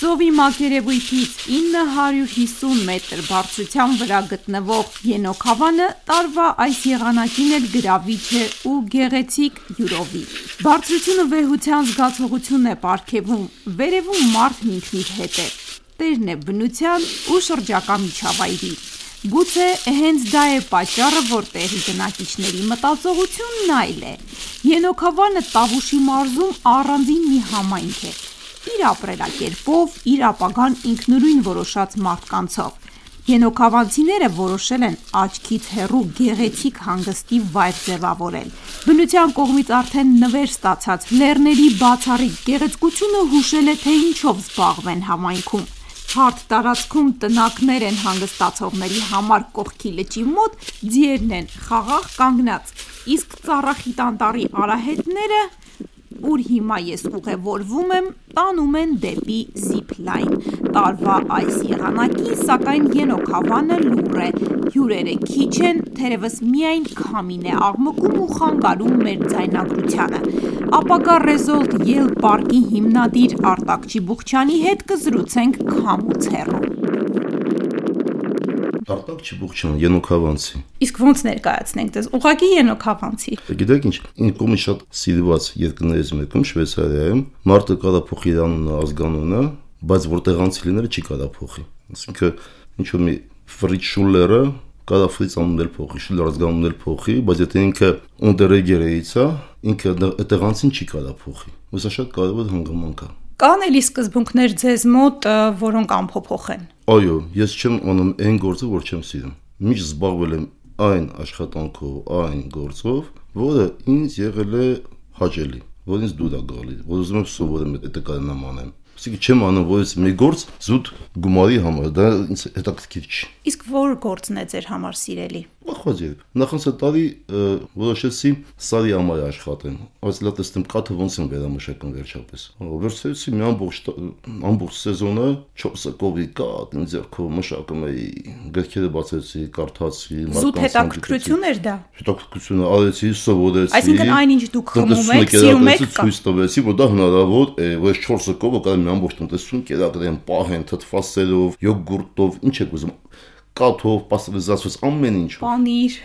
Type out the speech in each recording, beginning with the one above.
Ծովի մակերևույթից 950 մետր բարձրության վրա գտնվող Ենոք Հավանը տարվա այս եղանակին էլ գրավիչ է ու գեղեցիկ հյուրովի: Բարձրությունը վեհության զգացողություն է պարգևում, վերևում մարդն ինքն իր հետ է, տերն է բնության ու շրջակա միջավայրի: Գուցե հենց դա է պատճառը, որ տեղի բնակիչների մտածողությունն այլ է: Ենոք Հավանը Տավուշի մարզում առանձին մի համայնք է՝ իր ապրելակերպով, իր ապագան ինքնուրույն որոշած մարդկանցով: Ենոքավանցիները որոշել են աչքից հեռու գեղեցիկ հանգստի վայր ձևավորել: Բնության կողմից արդեն նվեր ստացած լեռների բացառիկ գեղեցկությունը հուշել է, թե ինչով զբաղվեն համայնքում: Հարթ տարածքում տնակներ են հանգստացողների համար կողքի լճի մոտ ձիերն են խաղաղ կանգնած, իսկ ծառախիտ անտառի արահետները, ուր հիմա ես ուղևորվում եմ, տանում են դեպի զիփլայն: Տարվա այս եղանակին, սակայն, Ենոք Հավանը լուռ է, հյուրերը քիչ են, թերևս միայն քամին է աղմկում ու խանգարում մեր ձայնագրությանը: Ապագա Resort Yell պարկի հիմնադիր Արտակ Չիբուխչյանի հետ կզրուցենք քամուց հեռու: Արտակ Չիբուխչյան, Ենոքավանցի: Իսկ ո՞նց ներկայացնենք Ձեզ: Ուղղակի Ենոքավանցի: Գիտեք ինչ, իմ կողմից շատ սիրված երկրներից մեկում Շվեյցարիայում մարդը կարող է փոխի իր անունը, ազգանունը, բայց որ տեղանցի լինելը չի կարող փոխի: Այսինքն ինչ որ մի Ֆրից Շուլլերը կարող է Ֆրից անունն փոխի, Շուլլեր ազգանունն էլ փոխի, բայց եթե ինքը «Ունտերեգերից» է, ինքը այդ տեղանցին չի կարող փոխի: Սա շատ կարևոր հանգամանք է: Կա՞ն էլի սկզբունքներ Ձեզ մոտ, որոնք անփոփոխ են: Այո, ես չեմ անում այն գործը, որ չեմ սիրում: Միշտ զբաղվել եմ այն աշխատանքով, այն գործով, որը ինձ եղել է հաճելի, որ ինձ դուր է գալիս, որ ուզում եմ սովորեմ հետը կարողանամ անեմ: Այսինքն չեմ անում որևէ մի գործ զուտ գումարի համար, դա ինձ հետաքրքիր չի: Իսկ ո՞ր գործն է Ձեր համար սիրելի: Նախանցյալ տարի որոշեցի Սարի համար աշխատել, ասեցի լավ տեսնեմ կաթը ոնց եմ վերամշակում վերջապես: Վերցրեցի մի ամբողջ սեզոնը 4 կովի կաթ իմ ձեռքով մշակում էի, գրքերը բացեցի, կարդացի: Զուտ հետաքրքրություն էր դա: Հետաքրքրություն էր, արեցի, սովորեցի: Այսինքն այն ինչ դուք խմում եք, սիրում եք, ցույց տվեցի, որ դա հնարավոր է, որ այս 4 կովը կարող մի ամբողջ տնտեսություն կերակրեն, պահեն թթվասերով, յոգուրտով, ինչ եք ուզում, կաթով, պաստերիզացված, ամեն ինչով: Պանիր,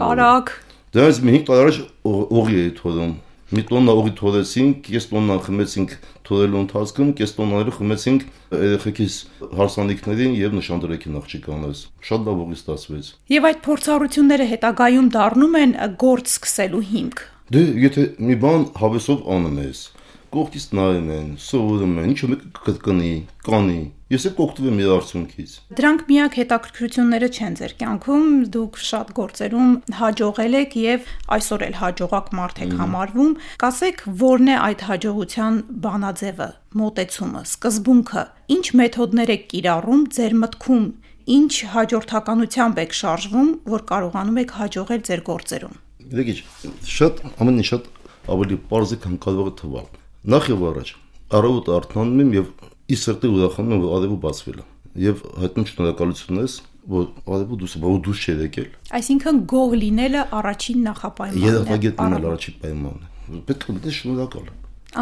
կարագ: Դրանից մի 5 տարի առաջ օղի էի թորում: Մի տոննա օղի թորեցինք, կես տոննա խմեցինք թորելու ընթացքում, կես տոննան խմեցինք երեխեքիս հարսանիքներին և նշանադրեցին աղջկանց: Շատ լավ օղի ստացվեց: Եվ այդ փորձառությունները հետագայում դառնո՞ւմ են գործ սկսելու հիմք: Դե եթե մի բան հավեսով անում ես, կողքից նայում են, սովորում են, ինչ որ մեկը կկրկնի, կանի, ես էլ կօգտվեմ իր արդյունքից: Դրանք միակ հետաքրքրությունները չեն Ձեր կյանքում, Դուք շատ գործերում հաջողել եք և այսօր էլ հաջողակ մարդ եք համարվում: Կասեք ո՞րն է այդ հաջողության բանաձևը, մոտեցումը, սկզբունքը: Ինչ մեթոդներ եք կիրառում Ձեր մտքում, ինչ հաջորդականությամբ եք շարժվում, որ կարողանում եք հաջողել Ձեր գործերում: Ամեն ինչ շատ ավելի պարզ է, քան կարող է թվալ: Նախևառաջ առավոտը արթնանում եմ և ի սրտե ուրախանում որ արևը բացվել է և հայտնում շնորհակալություն, որ դուրս չէր եկել: Այսինքն գոհ լինելը առաջին նախապայմանն է: Երախտագետ լինելը առաջին պայմանն է: Պետք է լինել շնորհակալ: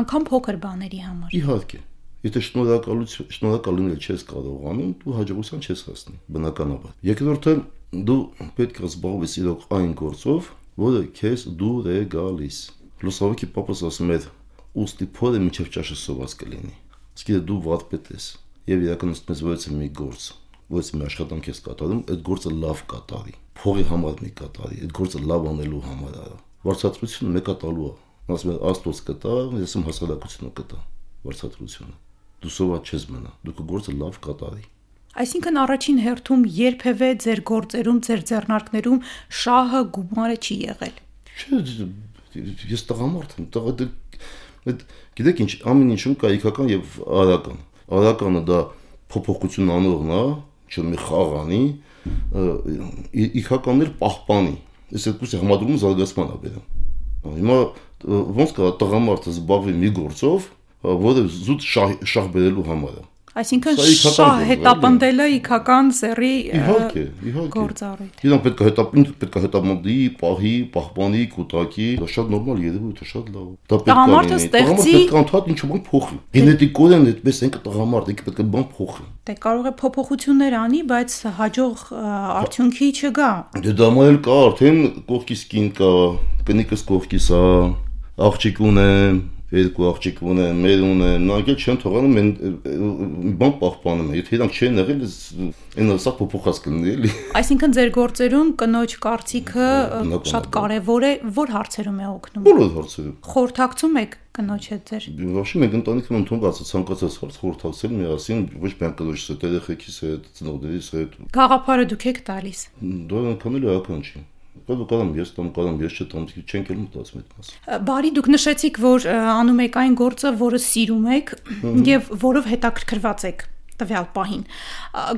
Անգամ փոքր բաների համար: Իհարկե: Եթե շնորհակալ լինել չես կարողանում, դու հաջողության չես հասնի, բնականաբար: Երկրորդը դու պետք է զբաղվես իրոք այն գործով, որը քեզ դուր է գալիս: Լուսավորչի պապս ասում էր. «Ուստի փորը մինչև ճաշը սոված կլինի»: Իսկ եթե դու վարպետ ես և իրականացնում ես որևէ մի գործ, որևէ մի աշխատանք ես կատարում, այդ գործը լավ կատարի, փողի համար մի կատարի, այդ գործը լավ անելու համար արա: Վարձատրությունը մեկը տալու է: Ասում են Աստված կտա, ես եմ հասարակությունը կտա վարձատրությունը: Դու սոված չես մնա, դու քո գործը լավ կատարի: Այսինքն առաջին հերթում երբևէ Ձեր գործերում, Ձեր ձեռնարկներում շահը, գումարը չի եղել: Չէ, ես տղամարդ եմ: Գիտեք ինչ, ամեն ինչում կա իգական և արական: Արականը դա փոփոխություն անողն է, որ մի խաղ անի, իգականն էլ պահպանի: Այս երկուսը համադրումը զարգացման է բերում: Հիմա ոնց է տղամարդը զբաղվի մի գործով, որը զուտ շահ բերելու համար է: Այսինքն հետապնդելը իքական սերի Իհարկե, իհարկե։ գործառույթ։ Իրան պետք է հետապին, պետք է հետապնդի, պահի, պահպանի, կուտակի, դա շատ նորմալ երևույթ է, շատ լավ։ Դա պետք է լինի։ ստեղծի- պետք է անդադ ինչ բան փոխի։ Գենետիկորեն այդպես ենք տղամարդ, ինքը պետք է բան փոխի։ Դե կարող է փոփոխություններ անի, բայց հաջող արդյունքի չգա։ Դե դա մայել կա, արդեն կողքից կին կա, կնիկս կողքից է, աղջիկ ունեմ, երկու աղջիկ ունեմ, մեր ունեմ, նագել չեն թողանում են բան պահպանում են։ Եթե իրանք չեն եղել, այն հսա փոփոխած կլինի էլի։ Այսինքն ձեր գործերում կնոջ կարծիքը շատ կարևոր է, որ հարցերում է օգնում։ Բոլոր հարցերում։ Խորհրդակցում եք կնոջ հետ ձեր։ Ոչի մենք ընտանիքում ընդունված է ցանկացած հարց խորհրդակցել միասին, ոչ միայն կնոջս հետ, երեխեքիս հետ, ծնողներիս հետ։ Գաղափարը դուք եք տալիս։ Դա անկանել է ականջին չի։ Կա կամ ես տամ, կամ ես չտամ, չենք էլ մտածում այդ մասը։ Բարի դուք նշեցիք, որ անում եք այն գործը, որը սիրում եք եւ որով հետաքրքրված եք տվյալ պահին։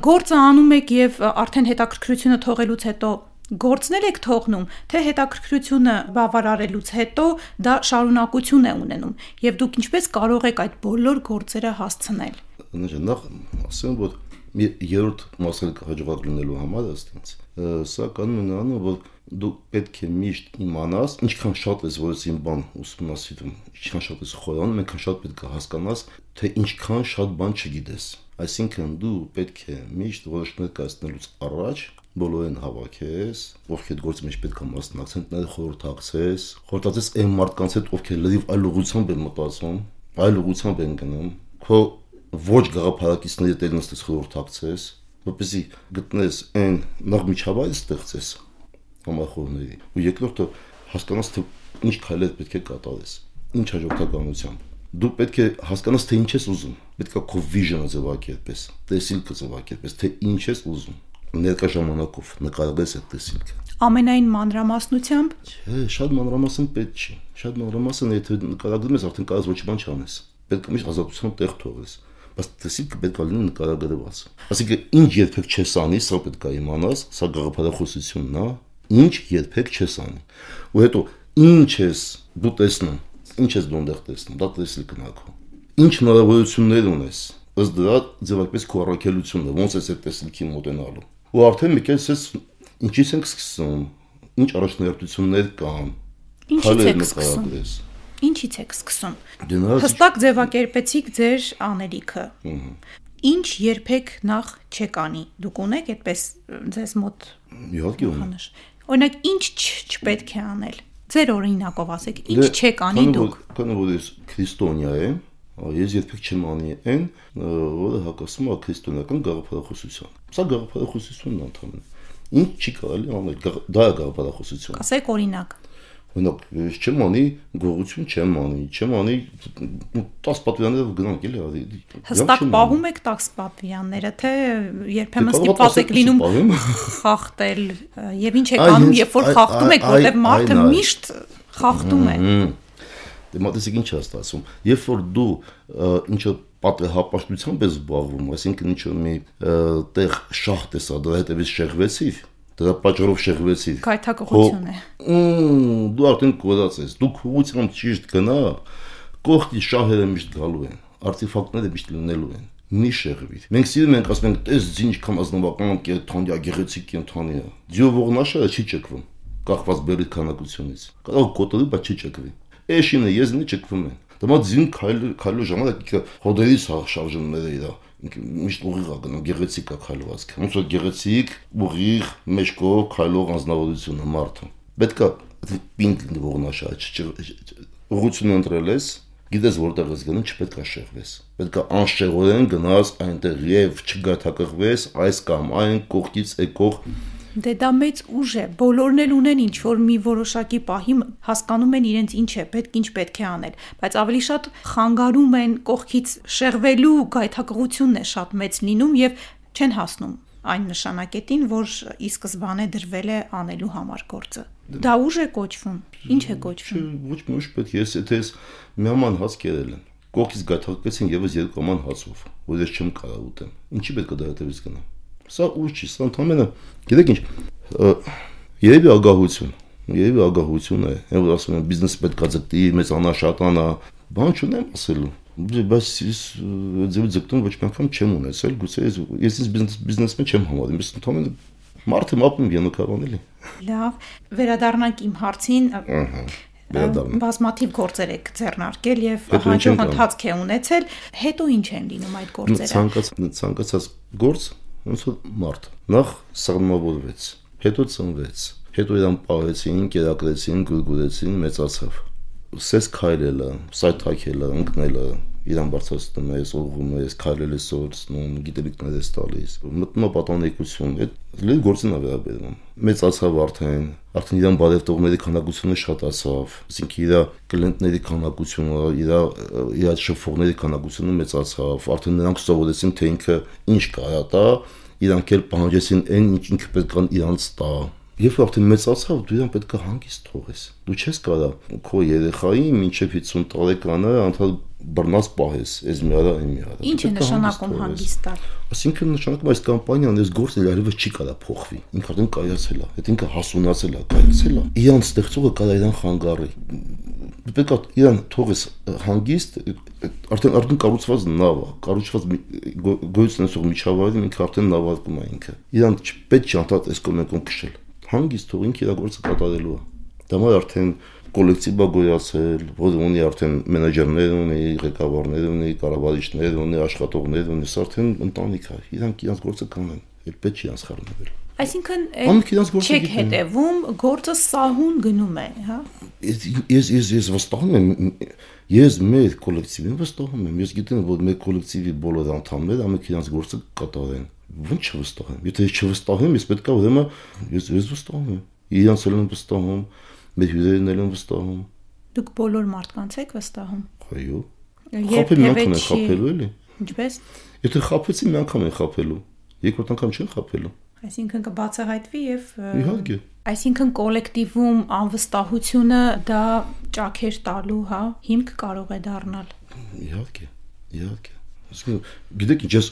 Գործը անում եք եւ արդեն հետաքրքրությունը թողելուց հետո գործնել եք թողնում, թե հետաքրքրությունը բավարարելուց հետո դա շարունակություն է ունենում եւ դուք ինչպես կարող եք այդ բոլոր գործերը հասցնել։ նախ ասեմ, որ մի երրորդ մասը հաջողակ լինելու համար աստենց։ Սա կանում է որ դու պետք է միշտ իմանաս, ինչքան շատ ես որ ես բան ուսումնասիրում, ինչքան շատ ես խորանում, այնքան շատ պետք է հասկանաս, թե ինչքան շատ բան չգիտես։ Այսինքն դու պետք է միշտ որոշումներ կայացնելուց առաջ բոլորին հավաքես, ովքեր գործի մեջ պետք է մասնակցեն, նաև խորհրդակցես, խորհրդակցես այն մարդկանց հետ, ովքեր լրիվ այլ ուղղությամբ են մտածում, այլ ուղղությամբ են գնում, քո ոչ գաղափարակիցների հետ նստես խորհրդակցես, որպեսզի գտնես այն նախ միջավայրը ստեղծես համախոհների։ Ու երկրորդը հասկանաս թե ինչ քայլեր պետք է կատարես, ինչ հաջորդականությամբ։ Դու պետք է հասկանաս թե ինչ ես ուզում։ Պետք է քո vision-ը ձևակերպես, տեսիլքը ձևակերպես, թե ինչ ես ուզում։ Ներկա ժամանակով նկարագրես այդ տեսիլքը։ Ամենայն մանրամասնությամբ Չէ, շատ մանրամասն պետք չի։ Շատ մանրամասն եթե նկարագրում ես, արդեն կարես ոչ բան չանես։ Պետք է միշտ ազատության տեղ թողես։ Բայց տեսիլքը պետք է լինի նկարագրված։ Այսինքն ինչ երբեք չես անի, սա պետք է իմանաս, սա գաղափարախոսությունն է, ինչ երբեք չես անի։ Ու հետո ինչ ես դու տեսնում, ինչ ես դու այնտեղ տեսնում, դա տեսիլքն է քո։ Ինչ հնարավորություններ ունես, ըստ դրա ձևակերպես քո առաքելությունը, ոնց ես այդ տեսիլքի մոտենալու։ Ու արդեն մի քիչ ես ինչից ենք սկսում, ինչ առաջնահերթություններ կան, ինչից եք սկսում։ Ինչից եք սկսում։ Հստակ ձևակերպեցիք ձեր անելիքը։ Ինչ երբեք նախ չեք անի։ Դուք ունեք այդպես ձեզ մոտ իհարկե ունեմ։ Օրինակ ինչ չպետք է անել։ Ձեր օրինակով ասեք, Դե, ինչ չեք անի դուք։ Քանի որ ես քրիստոնյա եմ, ես երբեք չեմ անի այն, որը հակասում է քրիստոնեական գաղափարախոսության։ Սա գաղափարախոսությունն է ընդհանրապես։ Ինչ չի կարելի անել, դա է գաղափարախոսություն։ Ասեք օրինակ։ Ես չեմ անի գողություն չեմ անի, չեմ անի 10 պատվիրաններով գնանք էլի արի։ Հստակ պահում եք տաքս պապյանները, թե երբեմն Դե ստիպված եք լինում խախտել եւ ինչ եք անում, երբ որ խախտում եք, որտեղ մարդը միշտ խախտում է։ Դե մտածեք ինչ է ստացվում։ Երբ որ դու ը, ինչ որ պատահապաշտությամբ ես զբաղվում, այսինքն ինչ որ մի տեղ շահ տեսա, դրա հետևից շեղվեցիր, դրա պատճառով շեղվեցիր։ Գայթակղություն է։ դու արդեն կորած ես։ Դու քուղությամբ ճիշտ գնա, կողքի շահերը միշտ գալու են, արտիֆակտները միշտ լինելու են։ Մի շեղվիր։ Մենք սիրում ենք ասում ենք, «Տես ինչքան ազնվական կենթանի, գեղեցիկ կենթանի է»։ Ձիո ողնաշը չի ճկվում, կախված բերի քանակությունից։ Կարող կոտորի, բայց չի ճկվի։ Էշինը եզնի ճկվում են։ Դեմա ձին քայլ քայլու ժամանակ հոդերից շարժումները իրա միշտ ուղիղ է գնում գեղեցիկ է քայլվածքը ոնց որ գեղեցիկ ուղիղ մեջքով քայլող անznավորությունը մարդը պետքա պինդ լինի ողնաշա ուղղությունը ընտրել ես գիտես որտեղ ես գնում չպետք է շեղվես պետք է անշեղորեն գնաս այնտեղ եւ չգաթակղվես այս կամ այն կողքից եկող Դե դա մեծ ուժ է։ Բոլորն էլ ունեն ինչ որ մի որոշակի պահի հասկանում են իրենց ինչ է, պետք ինչ պետք է անել, բայց ավելի շատ խանգարում են կողքից շեղվելու գայթակղությունն է շատ մեծ լինում եւ չեն հասնում այն նշանակետին, որ ի սկզբանե դրվել է անելու համար գործը։ Դա ուժ է կոչվում։ Ինչ է կոչվում։ ոչ ուժ պետք է, ես եթե ես մի աման հաց կերել եմ կողքից գաթակեցին եւս երկու աման հացով որ ես չեմ կարող ուտեմ ինչի պետք է դա հետևից գնամ սա ուժ չի սա ընդհանրապես գիտեք ինչ երևի ագահություն երևի ագահություն է այն որ ասում են բիզնես պետք է ձգտի մեծ անաշատանա բան չունեմ ասելու բայց ես ձեւ ձգտում ոչ մի անգամ չեմ ունեցել, գուցե ես ես ինձ բիզնեսմեն չեմ համարում, ես ընդհանրապես մարդը մապում յենոքավան էլի։ Լավ, վերադառնանք իմ հարցին։ Ահա Բազմաթիվ գործեր եք ձեռնարկել եւ հաջող ընթացք է ունեցել, հետո ինչ են լինում այդ գործերը։ Ցանկացած ցանկացած գործ ոնց որ մարդ նախ սառնավորվեց, հետո ծնվեց, հետո իրան պահեցին, կերակրեցին, գուրգուրեցին, մեծացավ սես քայլելը, սայթակելը, ընկնելը, իրան բարձրացնում ես, ուղղում ես, քայլել ես սորցնում, գիտելիքներ ես տալիս։ Մտնում է պատանեկություն, այդ լի գործին է վերաբերվում։ Մեծացավ արդեն, արդեն իրան բարևտողների քանակությունը շատացավ, այսինքն իր կլենտների քանակությունը, իր իր շփողների քանակությունը մեծացավ, արդեն նրանք սովորեցին թե ինքը ինչ կարա տա, իրանք էլ պահանջեցին այն ինչ ինքը պետք է իրանց տա Երբ արդեն մեծացավ, դու իրան պետք է հանգիստ թողես։ Դու չես կարա քո երեխային մինչև 50 տարեկանը անդադ բռնած պահես, այս մի արա, այն մի արա։ Ինչ է նշանակում հանգիստ տալ։ Այսինքն նշանակում այս կամպանիան, այս գործը այլևս չի կարա փոխվի։ Ինքը արդեն կայացել է, այդ ինքը հասունացել է, կայացել է։ Իրան ստեղծողը կարա իրան խանգարի պետք է իրան թողես հանգիստ արդեն արդեն կառուցված նավ է կառուցված գույցնեսող միջավայրում ինքը արդեն նավարկում է ինքը իրան պետք չի անդադ այս կողմեն կողմ քշել հանգիստ թող ինքը իր գործը կատարելու է։ Դա մար արդեն կոլեկտիվ գոյացել, որ ունի արդեն մենեջերներ ունի, ղեկավարներ ունի, կառավարիչներ ունի, աշխատողներ ունի, սա արդեն ընտանիք է։ Իրանք իրենց գործը կանեն։ Էլ պետք չի անցխառնել։ Այսինքն չեք հետևում, գործը սահուն գնում է, հա։ Ես ես ես վստահում եմ, ես մեր կոլեկտիվին վստահում եմ։ Ես գիտեմ, որ մեր կոլեկտիվի բոլոր անդամները ամենք իրենց գործը կատարեն ո՞նց չվստահեմ։ Եթե ես չվստահեմ, ես պետք է ուրեմն ես ես վստահում եմ։ Իրանց էլ եմ վստահում, մեր հյուրերն էլ եմ վստահում։ Դուք բոլոր մարդկանց եք վստահում։ Այո։ Խափել մի անգամ է խափելու էլի։ Ինչպես։ Եթե խափեցի մի անգամ է խափելու։ Երկրորդ անգամ չեն խափելու։ Այսինքն կբացահայտվի եւ Իհարկե։ Այսինքն կոլեկտիվում անվստահությունը դա ճաքեր տալու, հա, հիմք կարող է դառնալ։ Իհարկե։ Իհարկե։ Ասում գիտեք ինչ ես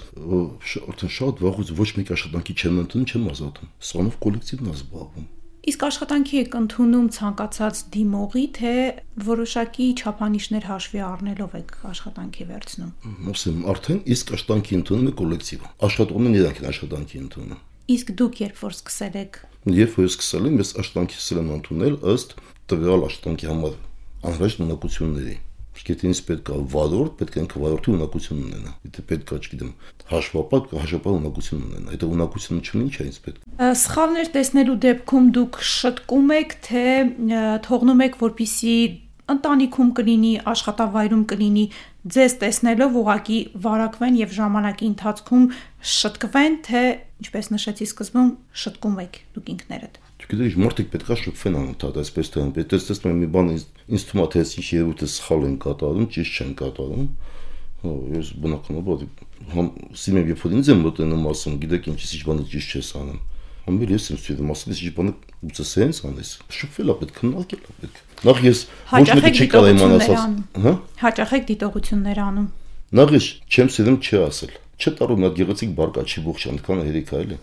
արդեն շատ վաղուց ոչ մեկ աշխատանքի չեմ ընդունում, չեմ ազատում։ Սրանով կոլեկտիվն է զբաղվում։ Իսկ աշխատանքի եք ընդունում ցանկացած դիմողի, թե որոշակի չափանիշներ հաշվի առնելով եք աշխատանքի վերցնում։ Ասեմ, արդեն իսկ աշխատանքի ընդունում է կոլեկտիվը։ Աշխատողներն իրանք են աշխատանքի ընդունում։ Իսկ դուք երբ որ սկսել եք։ Երբ որ սկսել եմ, ես աշխատանքի սկսել եմ ընդունել ըստ տվյալ աշխատանքի համար անհրաժեշտ ունակությունների Ինձ պետք է վարորդ, պետք է ինքը վարորդի ունակություն ունենա։ Եթե պետք է, չգիտեմ, հաշվապատ, հաշվապատ ունակություն ունենա։ Այդ ունակությունը չունի, ինչ է ինձ պետք։ Սխալներ տեսնելու դեպքում դուք շտկում եք, թե թողնում եք, որpիսի ընտանիքում կլինի, աշխատավայրում կլինի, ձեզ տեսնելով ուղակի վարակվեն եւ ժամանակի ընթացքում շտկվեն, թե ինչպես նշեցի սկզբում, շտկում եք դուք ինքներդ։ Չգիտեք, մարդիկ պետքա շփվեն անընդհատ, այսպես թե այնպես։ Դες տեսնում եմ մի բան ինձ թվում է թե ինչ երևույթը սխալ են կատարում, ճիշտ չեն կատարում։ Հա, ես բնականաբար համ սիմեմ երբ որ ինձ եմ մտնում ասում, գիտեք ինչ ինչ բանը ճիշտ չես անում։ Համբեր ես եմ ստիպում ասել, ինչ բանը ուծը սենց անես։ Շփվել է պետք, քննարկել է պետք։ Նախ ես ոչ մեկը չի կարող իմանալ, հա։ Հաճախ եք դիտողություններ անում։ Նախ ես չեմ սիրում չասել։ Չտարում այդ գեղեցիկ բարգա չի ողջ այնքան հերիքա էլի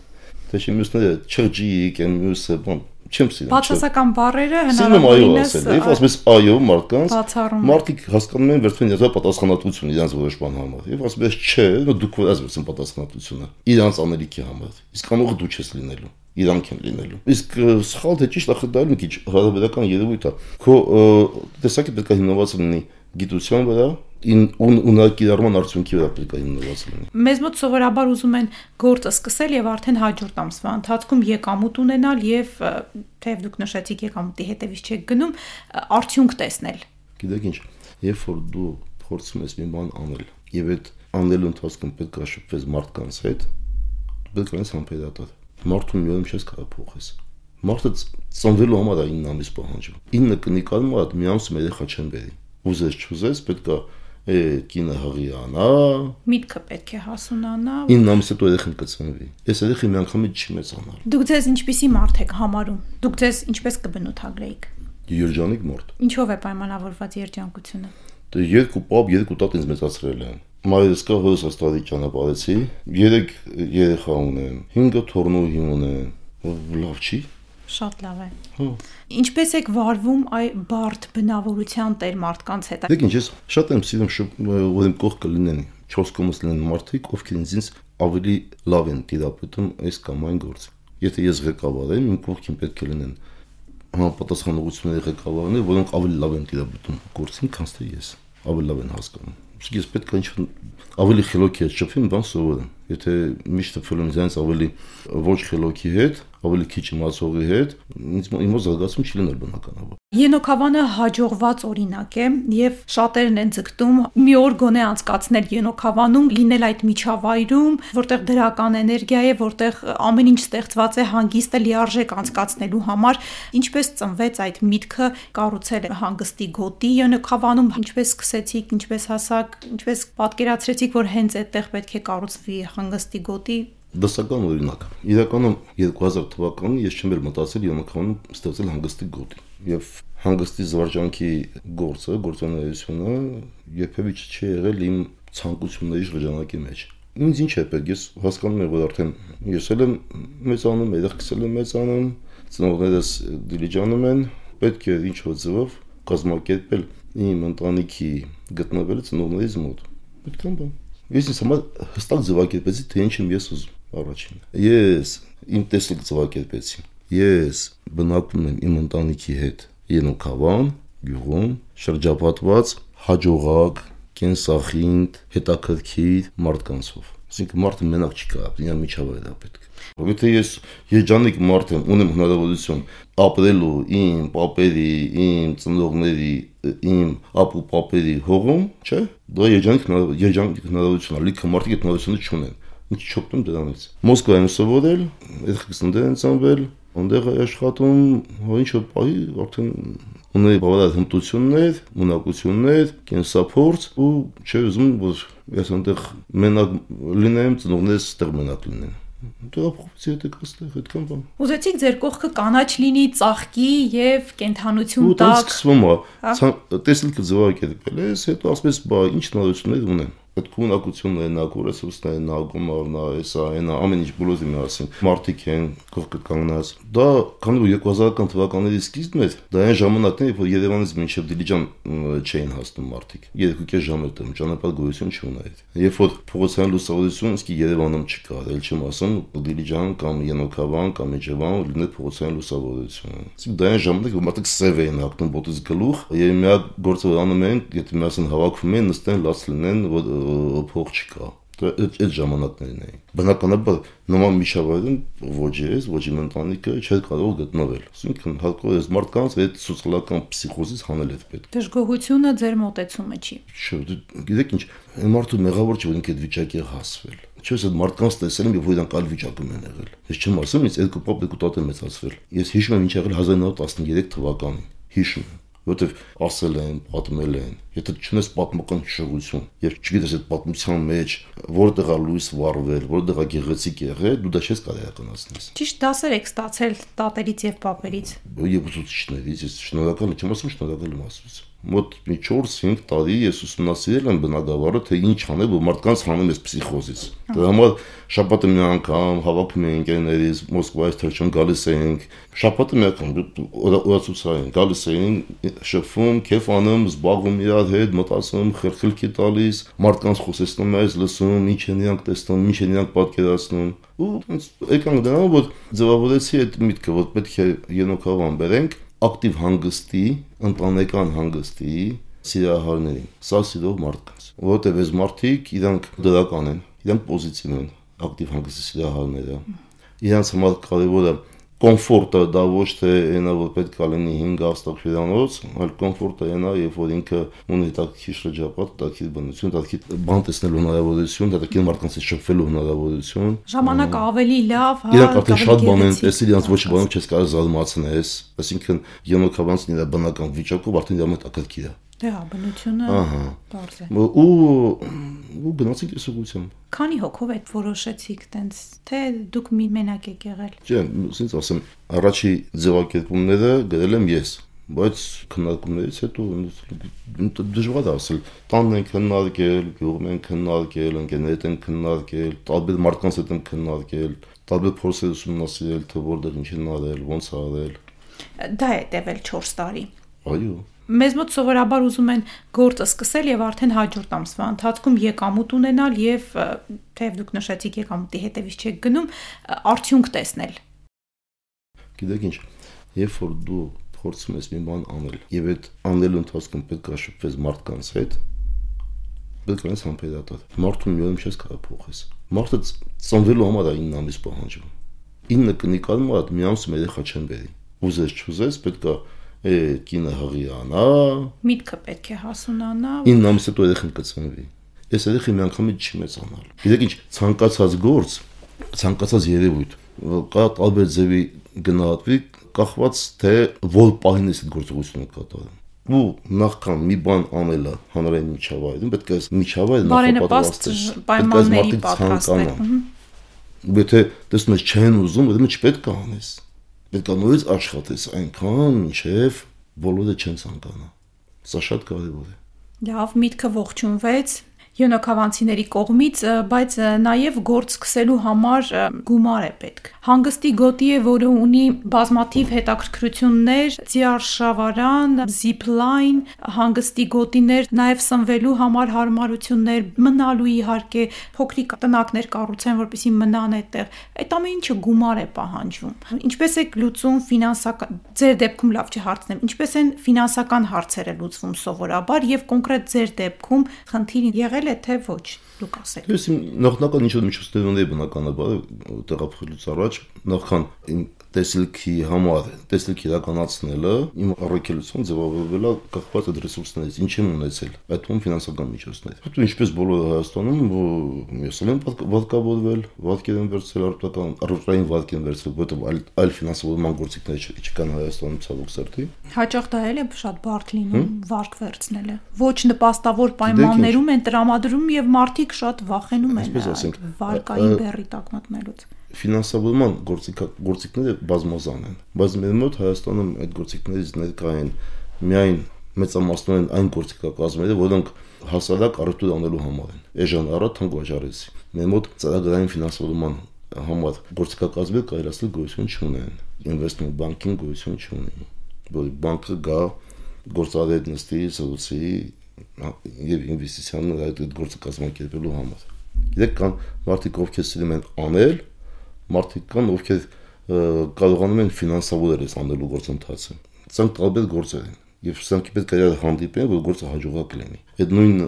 թե չի մյուսները չջիկ են մյուսը բան չեմ սիրում բացասական բառերը հնարավորինս եւ ասում ես այո մարդկանց մարդիկ հասկանում են վերցնում իրենց պատասխանատվություն իրենց որոշ բան համար եւ ասում ես չէ դուք որ ասում պատասխանատվությունը իրենց անելիքի համար իսկ անողը դու չես լինելու իրանք են լինելու իսկ սխալ թե ճիշտ ախր դա մի քիչ հարաբերական երևույթ է քո տեսակի պետք է հիմնված լինի գիտության վրա ունակիրառման արդյունքի վրա պետք է հիմնված լինի։ Մեզ մոտ սովորաբար ուզում են գործը սկսել եւ արդեն հաջորդ ամսվա ընթացքում եկամուտ ունենալ եւ թեև դուք նշեցիք եկամուտի հետևից չեք գնում, արդյունք տեսնել։ Գիտեք ինչ, երբ որ դու փորձում ես մի բան անել եւ այդ անելու ընթացքում պետք է շփվես մարդկանց հետ, պետք է համբերատար։ Մարդուն մի օր չես կարող փոխես։ Մարդը ծնվելու համար է 9 ամիս պահանջում։ 9 կնիկարում այդ մի ամս երեխա չեն բերի։ Ուզես չուզես պետք է է կինը հղիանա միտքը պետք է հասունանա 9 ամիս հետո երեխան կծնվի այս երեխան մի անգամից չի մեծանալ դուք ձեզ ինչպիսի մարդ եք համարում դուք ձեզ ինչպես կբնութագրեիք երջանիկ մարդ ինչով է պայմանավորված երջանկությունը դե երկու պապ երկու տատ ինձ մեծացրել են մայրս կա հորս աստղի ճանապարհեցի երեք երեխա ունեմ 5 թորնուհի ունեմ լավ չի Շատ լավ է։ Հա։ Ինչպես եք վարվում այ բարդ բնավորության տեր մարդկանց հետ։ Դեք ինչ ես շատ եմ սիրում որ իմ կողքը լինեն 4 կոմս լինեն մարդիկ, ովքեր ինձ ավելի լավ են դիապետում այս կամ այն գործը։ Եթե ես ղեկավար եմ, իմ կողքին պետք է լինեն համապատասխանողությունների ղեկավարներ, որոնք ավելի լավ են դիապետում գործին, քան թե ես։ Ավելի լավ են հասկանում։ Իսկ ես պետք է ինչ ավելի խելոքի հետ շփվեմ, բան սովորեմ։ Եթե միշտ ֆիլմ ձյանց ավելի ոչ խելոքի հետ, ավելի քիչ իմացողի հետ, ինձ իմ զարգացում չի լինել բնականաբար։ Ենոքավանը հաջողված օրինակ է եւ շատերն են ձգտում մի օր գոնե անցկացնել Ենոքավանում, լինել այդ միջավայրում, որտեղ դրական էներգիա է, որտեղ ամեն ինչ ստեղծված է հանգիստը լիարժեք անցկացնելու համար, ինչպես ծնվեց այդ միտքը կառուցել հանգստի գոտի Ենոքավանում, ինչպես սկսեցիք, ինչպես հասակ, ինչպես պատկերացրեցիք, որ հենց այդտեղ պետք է կառուցվի հանգստի գոտի դասական օրինակ։ Իրականում 2000 թվականին ես չեմ մտածել Յոնքանում ստեղծել հանգստի գոտի եւ հանգստի զվարճանքի գործը, գործունեությունը երբևէ չի եղել իմ ցանկությունների շրջանակի մեջ։ Ինձ ինչ է պետք, ես հասկանում եմ, որ արդեն ես էլ եմ մեծանում, երեխքս էլ եմ մեծանում, ծնողներս դիլիջանում են, պետք է ինչ որ ձևով կազմակերպել իմ ընտանիքի գտնվելը ծնողներից մոտ։ է բան։ Ես ինձ համար հստակ ձևակերպեցի, թե ինչ եմ ես ուզում առաջին։ Ես իմ տեսլիկ ձևակերպեցի։ Ես բնակվում եմ իմ ընտանիքի հետ. Ենոքավան, գյուղում, շրջապատված հաջողակ, կենսախինդ, հետաքրքիր մարդկանցով։ Այսինքն մարդը մենակ չի կարող, ինա միջավայր է պետք։ Որովհետեւ ես երջանիկ մարդ եմ, ունեմ հնարավորություն ապրելու իմ պապերի, իմ ծնողների, իմ ապու պապերի հողում, չէ՞։ Դա երջանիկ երջանիկ հնարավորություն է, լիքը մարդիկ այդ հնարավորությունը չունեն ինչ չօգտում դրանից։ Մոսկվայում սովորել, երեխեքսներ են ծնվել, այնտեղ աշխատում, հա ինչ որ պահի արդեն ունեի բավարար հմտություններ, ունակություններ, կենսափորձ ու չէ ուզում որ ես այնտեղ մենակ լինեմ, ծնողներս այդտեղ մենակ լինեն դրա փոխվեցի հետը կստեղ այդքան բան։ Ուզեցիք ձեր կողքը կանաչ լինի, ծաղկի եւ կենթանություն տակ։ Ու դա սկսվում է։ Տեսլքը ձևակերպել ես, հետո ասես, բա ինչ նորություններ ունեմ այդ քունակությունն է նա ռեսուրսն է նա գումարն է էսա այնա ամեն ինչ բոլորի միասին մարտիկ են կողքը կանգնած դա քանի որ 2000-ական թվականների սկիզբն էր դա այն ժամանակն էր որ Երևանից մինչև Դիլիջան չէին հասնում մարտիկ 2.5 ժամ էր տում ճանապարհ գոյություն չուներ երբ որ փողոցային լուսավորություն իսկի Երևանում չկար ել չեմ ասում Դիլիջան կամ Յենոքավան կամ Իջևան լիներ փողոցային լուսավորություն իսկ դա այն ժամանակ որ մարդիկ սև էին հագնում ոտից գլուխ եւ միակ գործը որ անում են եթե միասին հավաքվում են նստեն լաց լինեն որ փող չկա այդ այդ ժամանակներն էին բնականաբար նման միջավայրում ոչ ես ոչ իմ ընտանիքը չէր կարող գտնվել ասինքն հարկով ես մարդկանց այդ սոցիալական փսիխոզից հանել էր պետք դժգոհությունը ձեր մտածումը չի չէ գիտեք ինչ մարդու մեղավոր չի որ ինքը այդ վիճակի հասվել Չես այդ մարդկանց տեսել եմ, երբ որ իրանք այլ վիճակում են եղել։ Ես չեմ ասում, ինձ երկու պապ երկու տատ է մեծացվել։ Ես հիշում եմ ինչ եղել 1913 թվականին։ Հիշում եմ որովհետև ասել են, պատմել են, եթե չունես պատմական հիշողություն եւ չգիտես այդ պատմության մեջ որտեղ է լույս վառվել, որտեղ է գեղեցիկ եղել, դու դա չես կարող իրականացնես։ Ճիշտ դասեր եք ստացել տատերից եւ պապերից։ Եվ ուսուցիչներից, ես շնորհակալ եմ, չեմ ասում շնորհակալ եմ ասում մոտ մի 4-5 տարի ես ուսումնասիրել եմ բնակավարը, թե ինչ անել, որ մարդկանց հանում ես փսիխոզից։ Դրա համար շաբաթը մի անգամ հավաքում էինք ընկերներից Մոսկվայից թրջում գալիս էինք, շաբաթը մի անգամ օրացուցային գալիս էինք, շփվում, քեֆ անում, զբաղվում իրար հետ, մտածում, խրխլքի տալիս, մարդկանց խոսեցնում ես, լսում, ինչ են իրանք տեսնում, ինչ են իրանք պատկերացնում ու եկանք դրանով որ ձևավորեցի այդ միտքը որ պետք է ենոքավան բերենք ակտիվ հանգստի, ընտանեկան հանգստի սիրահարներին, սա սիրող մարդկանց, որովհետև այս մարդիկ իրանք դրական են, իրանք պոզիտիվ են, ակտիվ հանգստի սիրահարները։ Իրանց համար կարևորը կոմֆորտը դա ոչ թե այնա որ պետք է լինի 5 աստղ հյուրանոց, այլ կոմֆորտը այնա, երբ որ ինքը ունի տակի շրջապատ, տակի բնություն, տակի բան տեսնելու հնարավորություն, տակի մարդկանց շփվելու հնարավորություն։ Ժամանակը ավելի լավ, հա։ Իրանք արդեն շատ բան են տեսել, իրանք ոչ բանում չես կարող զարմացնես, այսինքն յոնոքավանցն իր բնական վիճակով արդեն իրանք տակի է։ Դե հա, բնությունը Ահա։ բարձ է։ Ու ու գնացինք այս ուղությամբ։ Քանի հոգով եք որոշեցիք տենց, թե դուք մի մենակ եք եղել։ Չէ, ասենց ասեմ, առաջի ձևակերպումները գրել եմ ես։ բայց քննարկումներից հետո դժվար է ասել տանն են քննարկել, գյուղում են քննարկել, ընկերներդ են քննարկել, տարբեր մարդկանց հետ են քննարկել, տարբեր փորձեր ուսումնասիրել, թե որտեղ ինչ են արել, ոնց արել։ Դա է տևել 4 տարի։ Այո մեզ մոտ սովորաբար ուզում են գործը սկսել եւ արդեն հաջորդ ամսվա ընթացքում եկամուտ ունենալ եւ թեև դուք նշեցիք եկամուտի հետևից չեք գնում, արդյունք տեսնել։ Գիտեք ինչ, երբ որ դու փորձում ես մի բան անել եւ այդ անելու ընթացքում պետք է շփվես մարդկանց հետ, պետք է ես համբերատար։ Մարդուն մի օր չես կարող փոխես։ Մարդը ծնվելու համար է 9 ամիս պահանջում։ 9 կնիկանում է մի ամս երեխա չեն բերի։ Ուզես չուզես պետք է է կինը հղիանա միտքը պետք է հասունանա 9 ամիս հետո երեխան կծնվի այս երեխան մի անգամից չի մեծանալ գիտեք ինչ ցանկացած գործ ցանկացած երևույթ կա տարբեր ձևի գնահատվի կախված թե որ պահին ես այդ գործողությունը կատարում ու նախքան մի բան անելը հանրային միջավայրում պետք է միջավայրը նախապատրաստել պայմանների պատրաստել եթե տեսնես չեն ուզում, ուրեմն չպետք է անես նորից աշխատես այնքան, ինչև բոլորը չեն ցանկանա։ Սա շատ կարևոր է։ Լավ, միտքը ողջունվեց յոնոքավանցիների կողմից, բայց նաև գործ սկսելու համար գումար է պետք։ Հանգստի գոտի է, որը ունի բազմաթիվ հետաքրքրություններ, ձիարշավարան, զիփլայն, հանգստի գոտիներ, նաև սնվելու համար հարմարություններ, մնալու իհարկե փոքրիկ տնակներ կառուցեն, որպեսզի մնան այդտեղ։ Այդ ամեն ինչը գումար է պահանջում։ Ինչպես է լուծում ֆինանսական ձեր դեպքում լավ չի հարցնեմ, ինչպես են ֆինանսական հարցերը լուծվում սովորաբար եւ կոնկրետ ձեր դեպքում խնդիր եղել եղել է թե ոչ դուք ասեք Ես նախնական ինչ-որ միջոցներ ունեի բնականաբար տեղափոխելուց առաջ նախքան տեսլքի համար տեսլք իրականացնելը իմ առաքելության ձևավորվել է կախված այդ ռեսուրսներից ինչ եմ ունեցել այդ թվում ֆինանսական միջոցներ հետո ինչպես բոլորը Հայաստանում ես եմ վարկավորվել վարկեր եմ վերցրել արտական առողջային վարկ եմ վերցրել որովհետև այլ այլ ֆինանսավորման գործիքներ չկան Հայաստանում ցավոք սրտի հաճախ դա էլ է շատ բարդ լինում վարկ վերցնելը ոչ նպաստավոր պայմաններում են տրամադրում եւ մարդիկ շատ վախենում են վարկային բեռի տակ մտնելուց ֆինանսավորման գործիք գործիքները բազմազան են բայց մեր մոտ Հայաստանում այդ գործիքներից ներկա են միայն մեծամասնորեն այն գործիքակազմերը որոնք հասարակ առևտուր անելու համար են. Էժան առատ թանկ վաճառեցի մեր մոտ ծրագրային ֆինանսավորման համար գործիքակազմերը կարելի ասել գոյություն չունեն investment banking գոյություն չունի որ բանկը գա գործարար նստի սոցի եւ ինվեստիցիաներ այդ գործը կազմակերպելու համար։ Գիտեք կան մարդիկ ովքեր սիրում են անել, մարդիկ կան, ովքեր կարողանում են ֆինանսավորել այս անելու գործընթացը։ Սրանք տարբեր գործեր են եւ սրանք պետք է հանդիպեն, որ գործը հաջողակ լինի։ Այդ նույն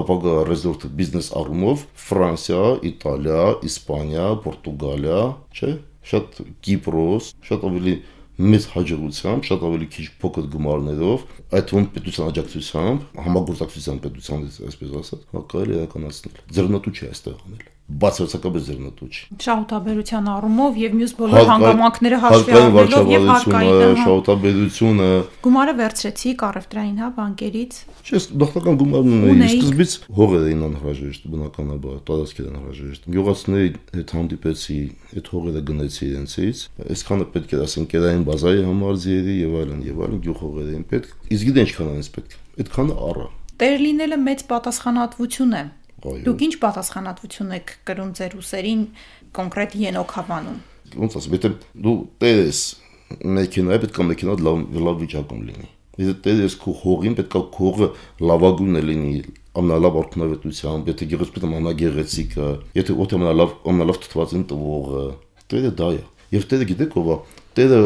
ապագա ռեզորտը բիզնես առումով Ֆրանսիա, Իտալիա, Իսպանիա, Պորտուգալիա, չէ՞, շատ Կիպրոս, շատ ավելի մեծ հաջողությամբ, շատ ավելի քիչ փոքր գումարներով, այդ թվում պետության աջակցությամբ, համագործակցության պետության, այսպես ասած, է իրականացնել։ Ձեռնտու չի այստեղ անել բացարձակապես ձեռնտու չի։ Շահութաբերության առումով եւ մյուս բոլոր հանգամանքները հաշվի առնելով եւ հարկային շահութաբերությունը գումարը վերցրեցիք առևտրային հա բանկերից։ Չէ, դոխտական գումարն ունեի։ Սկզբից հողեր էին անհրաժեշտ բնականաբար, տարածքեր անհրաժեշտ։ Գյուղացիների հետ հանդիպեցի, այդ հողերը գնեցի իրենցից։ Այսքանը պետք է ասեն կերային բազայի համար ձիերի եւ այլն եւ այլն գյուղ պետք։ Իսկ գիտեն ինչքան անես պետք։ Այդքանը առա։ Տեր լինելը մեծ պատասխանատվություն է Դուք ինչ պատասխանատվություն եք կրում ձեր ուսերին կոնկրետ Ենոք հավանում։ Ոնց ասեմ, եթե դու տեր ես մեքենայի, պետք է մեքենան լավ լավ վիճակում լինի։ Եթե տեր ես քո հողին, պետք է քողը լավագույնը լինի, ամենալավ արդյունավետությամբ, եթե գեղեցիկ ամենագեղեցիկը, եթե օդ ամենալավ ամենալավ թթվածին տվողը, տերը դա է։ Եվ տերը գիտեք ով է, տերը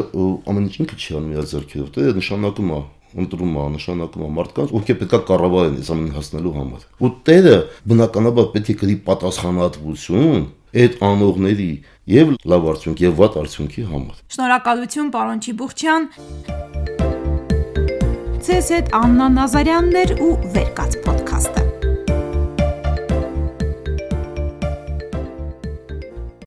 ամեն ինչ ինքը չի անում իր ձեռքերով, տերը նշանակում է ընտրում է նշանակում է մարդկանց, ովքեր պետքա կառավարեն այս ամենը հասնելու համար։ Ու Տերը բնականաբար պետք է գրի պատասխանատվություն այդ անողների եւ լավ արդյունք եւ վատ արդյունքի համար։ Շնորհակալություն պարոն Չիբուխչյան։ Ցեզ հետ Աննա Նազարյաններ ու Վերկաց